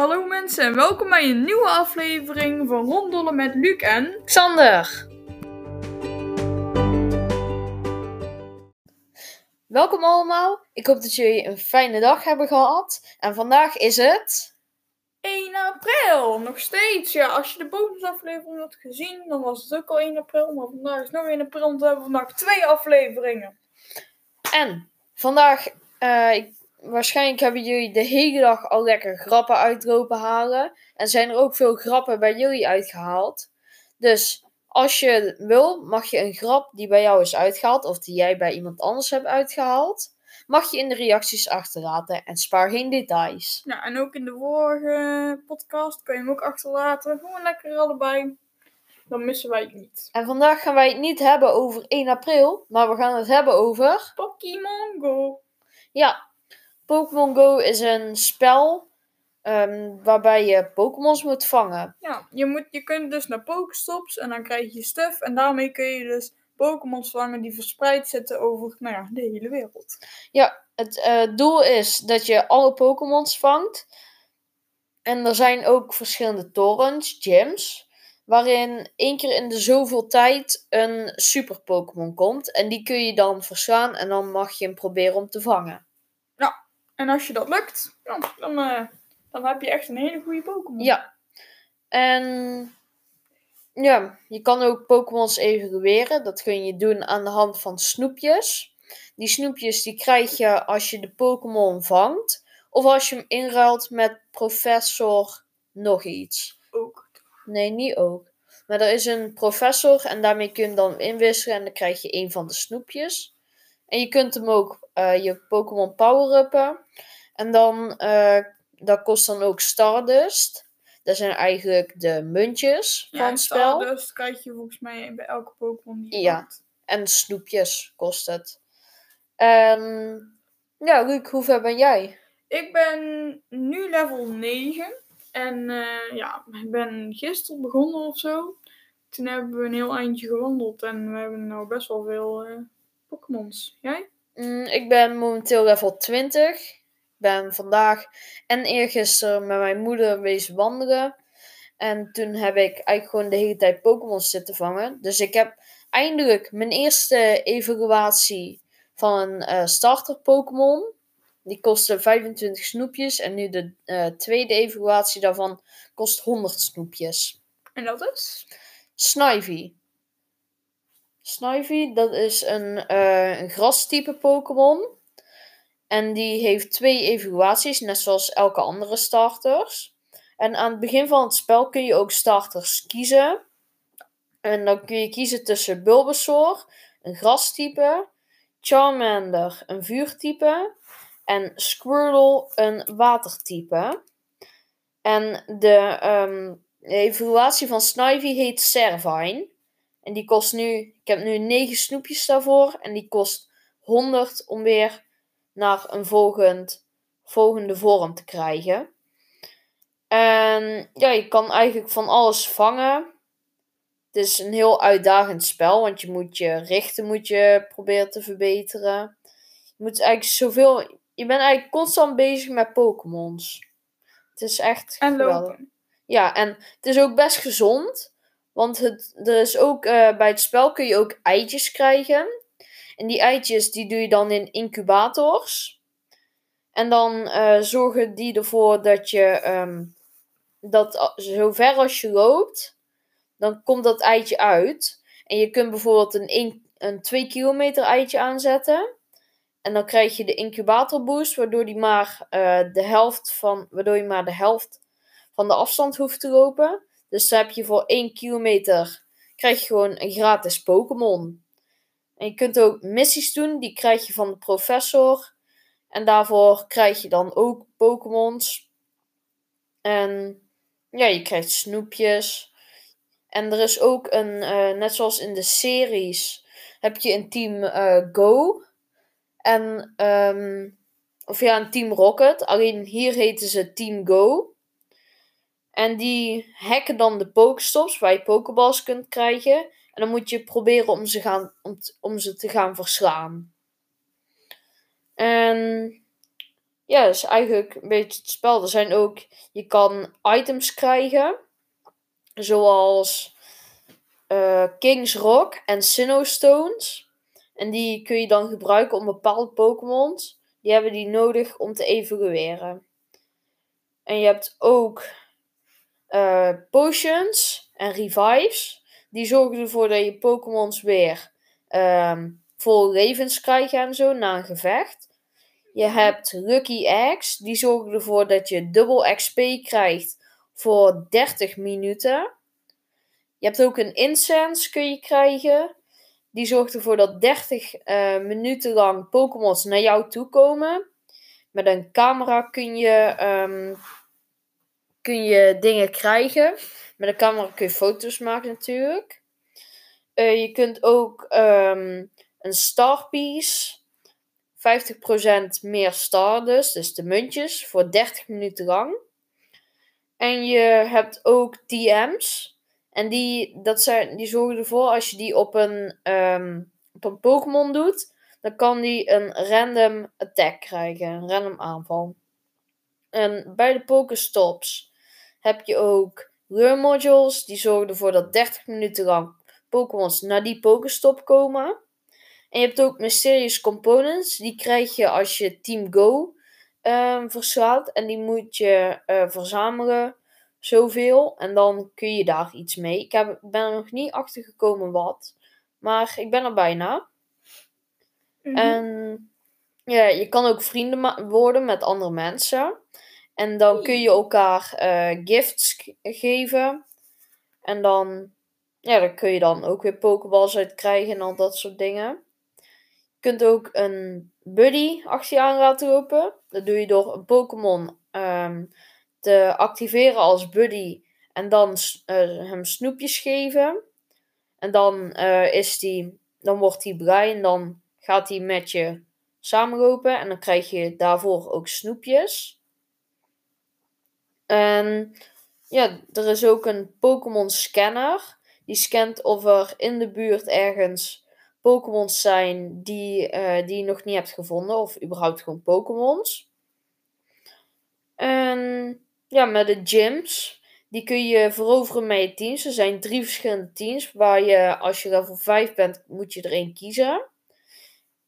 Hallo mensen en welkom bij een nieuwe aflevering van Ronddollen met Luc en... Xander. Welkom allemaal. Ik hoop dat jullie een fijne dag hebben gehad. En vandaag is het. 1 april, nog steeds. Ja, als je de bonusaflevering had gezien, dan was het ook al 1 april. Maar vandaag is nog 1 april, want we hebben vandaag twee afleveringen. En vandaag, eh, ik- waarschijnlijk hebben jullie de hele dag al lekker grappen uitlopen halen. En zijn er ook veel grappen bij jullie uitgehaald. Dus als je wil, mag je een grap die bij jou is uitgehaald, of die jij bij iemand anders hebt uitgehaald, mag je in de reacties achterlaten en spaar geen details. Ja, en ook in de vorige podcast kan je hem ook achterlaten. Gewoon lekker allebei. Dan missen wij het niet. En vandaag gaan wij het niet hebben over 1 april, maar we gaan het hebben over. Pokémon Go. Ja, Pokémon Go is een spel ehm, waarbij je Pokémons moet vangen. Ja, je, moet, je kunt dus naar Pokestops en dan krijg je stuff. En daarmee kun je dus Pokémons vangen die verspreid zitten over nou ja, de hele wereld. Ja, het eh, doel is dat je alle Pokémons vangt. En er zijn ook verschillende torens, gyms, waarin één keer in de zoveel tijd een super Pokémon komt. En die kun je dan verslaan en dan mag je hem proberen om te vangen. En als je dat lukt, ja, dan, eh, dan heb je echt een hele goede Pokémon. Ja. En ja, je kan ook Pokémons evalueren. Dat kun je doen aan de hand van snoepjes. Die snoepjes die krijg je als je de Pokémon vangt. Of als je hem inruilt met professor nog iets. Ook. Nee, niet ook. Maar er is een professor en daarmee kun je hem dan inwisselen en dan krijg je een van de snoepjes. En je kunt hem ook eh, je Pokémon power-uppen. En dan, eh, dat kost dan ook Stardust. Dat zijn eigenlijk de muntjes Ja, van het spel. Stardust krijg je volgens mij bij elke Pokémon die je Ja. En snoepjes kost het. En ja, Luc, hoe ver ben jij? Ik ben nu level 9. En eh, ja, ik ben gisteren begonnen of zo. Toen hebben we een heel eindje gewandeld. En we hebben nou best wel veel Pokémons. Jij? Mm, ik ben momenteel level 20. Ik ben vandaag en eergisteren met mijn moeder wezen wandelen. En toen heb ik eigenlijk gewoon de hele tijd Pokémon zitten vangen. Dus ik heb eindelijk mijn eerste evaluatie van een eh, starter Pokémon. Die kostte 25 snoepjes. En nu de eh, tweede evaluatie daarvan kost 100 snoepjes. En dat is? Snivy. Snivy, dat is een, eh een grastype Pokémon. En die heeft twee evaluaties, net zoals elke andere starters. En aan het begin van het spel kun je ook starters kiezen. En dan kun je kiezen tussen Bulbasaur, een grastype, Charmander, een vuurtype, en Squirtle, een watertype. En de ehm, evaluatie van Snivy heet Servine. En die kost nu, ik heb nu 9 snoepjes daarvoor. En die kost 100 om weer naar een volgend, volgende vorm te krijgen. En ja, je kan eigenlijk van alles vangen. Het is een heel uitdagend spel, want je moet je richten moet je proberen te verbeteren. Je moet eigenlijk zoveel. Je bent eigenlijk constant bezig met Pokémons. Het is echt En geweldig. lopen. Ja, en het is ook best gezond. Want het, er is ook, eh, bij het spel kun je ook eitjes krijgen. En die eitjes die doe je dan in incubators. En dan eh, zorgen die ervoor dat je, ehm, dat zo ver als je loopt, dan komt dat eitje uit. En je kunt bijvoorbeeld een, een, een 2 kilometer eitje aanzetten. En dan krijg je de incubator boost, waardoor, die maar, eh, de helft van, waardoor je maar de helft van de afstand hoeft te lopen. Dus dan heb je voor 1 kilometer krijg je gewoon een gratis Pokémon. En je kunt ook missies doen, die krijg je van de professor. En daarvoor krijg je dan ook Pokémons. En ja, je krijgt snoepjes. En er is ook een, eh, net zoals in de series, heb je een team eh, Go. En, ehm, of ja, een team Rocket. Alleen hier heten ze Team Go. En die hacken dan de Pokestops waar je Pokeballs kunt krijgen. En dan moet je proberen om ze, gaan, om, om ze te gaan verslaan. En ja, dat is eigenlijk een beetje het spel. Er zijn ook, je kan items krijgen, zoals eh, King's Rock en Sinnoh Stones. En die kun je dan gebruiken om bepaalde Pokémons. Die hebben die nodig om te evolueren. En je hebt ook eh, potions en revives. Die zorgen ervoor dat je Pokémons weer ehm, vol levens krijgen en zo na een gevecht. Je hebt Lucky Eggs. Die zorgen ervoor dat je dubbel XP krijgt voor 30 minuten. Je hebt ook een incense kun je krijgen. Die zorgt ervoor dat 30 uh, eh, minuten lang Pokémons naar jou toe komen. Met een camera kun je, um, kun je dingen krijgen. Met een camera kun je foto's maken natuurlijk. Uh, je kunt ook um, een Starpiece. 50% meer Stardust, dus de muntjes, voor 30 minuten lang. En je hebt ook TM's. En die, dat zijn, die zorgen ervoor als je die op een, um, op een Pokémon doet, dan kan die een random attack krijgen, een random aanval. En bij de Pokéstops heb je ook Lure Modules, die zorgen ervoor dat 30 minuten lang Pokémons naar die Pokéstop komen. En je hebt ook Mysterious Components, die krijg je als je Team Go um, verslaat. En die moet je uh, verzamelen zoveel. En dan kun je daar iets mee. Ik heb, ben er nog niet achter gekomen wat. Maar ik ben er bijna. Mhm. En ja, je kan ook vrienden worden met andere mensen. En dan kun je elkaar uh, gifts geven. En dan, ja, dan kun je dan ook weer pokeballs uit krijgen en al dat soort dingen. Je kunt ook een buddy achter je aan laten lopen. Dat doe je door een Pokémon um, te activeren als buddy en dan uh, hem snoepjes geven. En dan, uh, is die, dan wordt hij blij en dan gaat hij met je samenlopen en dan krijg je daarvoor ook snoepjes. En ja, er is ook een Pokémon scanner. Die scant of er in de buurt ergens Pokémons zijn die, uh, die je nog niet hebt gevonden. Of überhaupt gewoon Pokémons. En ja, met de gyms. Die kun je veroveren met je teams. Er zijn drie verschillende teams. Waar je, als je level 5 bent, moet je er één kiezen.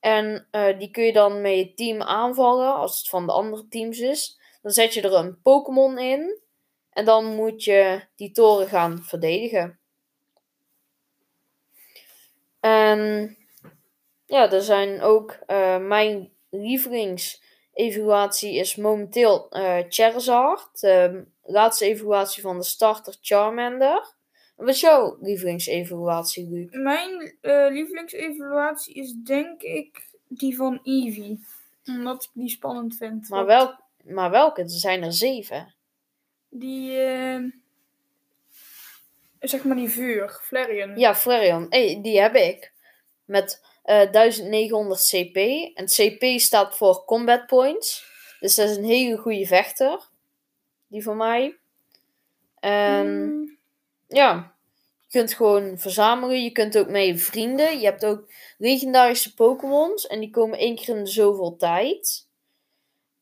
En uh, die kun je dan met je team aanvallen. Als het van de andere teams is. Dan zet je er een Pokémon in. En dan moet je die toren gaan verdedigen. En ja, er zijn ook uh, mijn lievelings evaluatie is momenteel uh, Charizard. De laatste evaluatie van de starter Charmander. Wat is jouw lievelingsevaluatie, Luc? Mijn uh, lievelingsevaluatie is denk ik die van Eevee. Omdat ik die spannend vind. Maar, wel, maar welke? Er zijn er zeven. Die... Uh, zeg maar die vuur, Flareon. Ja, Flareon. Hey, die heb ik. Met 1900 eh, CP. En CP staat voor Combat Points. Dus dat is een hele goede vechter. Die van mij. En hmm. ja, je kunt gewoon verzamelen. Je kunt ook met je vrienden. Je hebt ook legendarische Pokémons. En die komen één keer in de zoveel tijd.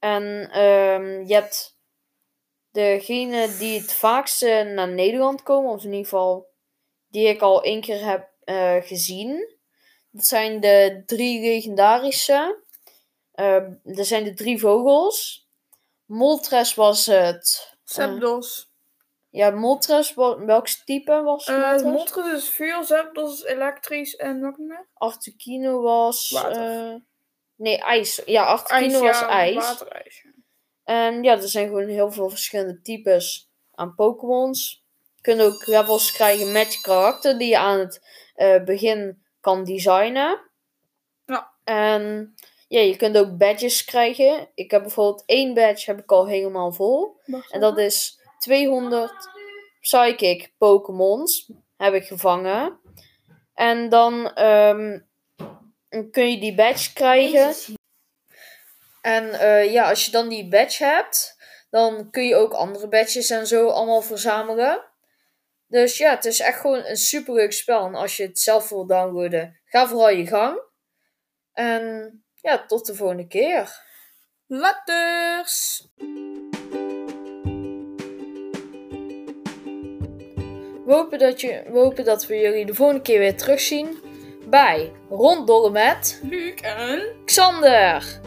En um, je hebt degene die het vaakste naar Nederland komen. Of in ieder geval die ik al één keer heb uh, gezien. Dat zijn de drie legendarische. Uh, er zijn de drie vogels. Moltres was het. Zapdos. Uh, ja, Moltres, welk type was het? Uh, Moltres is vuur, Zapdos is elektrisch en wat meer? Articuno was. Uh, nee, ijs. Ja, Articuno was ijs. Waterijs. En ja, er zijn gewoon heel veel verschillende types aan Pokémons. Je kunt ook levels krijgen met je karakter die je aan het uh, begin kan designen. Ja. En ja, je kunt ook badges krijgen. Ik heb bijvoorbeeld één badge heb ik al helemaal vol. En dat is 200 Psychic Pokémons heb ik gevangen. En dan um, kun je die badge krijgen. En uh, ja, als je dan die badge hebt, dan kun je ook andere badges en zo allemaal verzamelen. Dus ja, het is echt gewoon een superleuk spel. En als je het zelf wil downloaden, ga vooral je gang. En ja, tot de volgende keer. Laters! We hopen, dat je, we hopen dat we jullie de volgende keer weer terugzien bij Ronddollen met Luc en... Xander.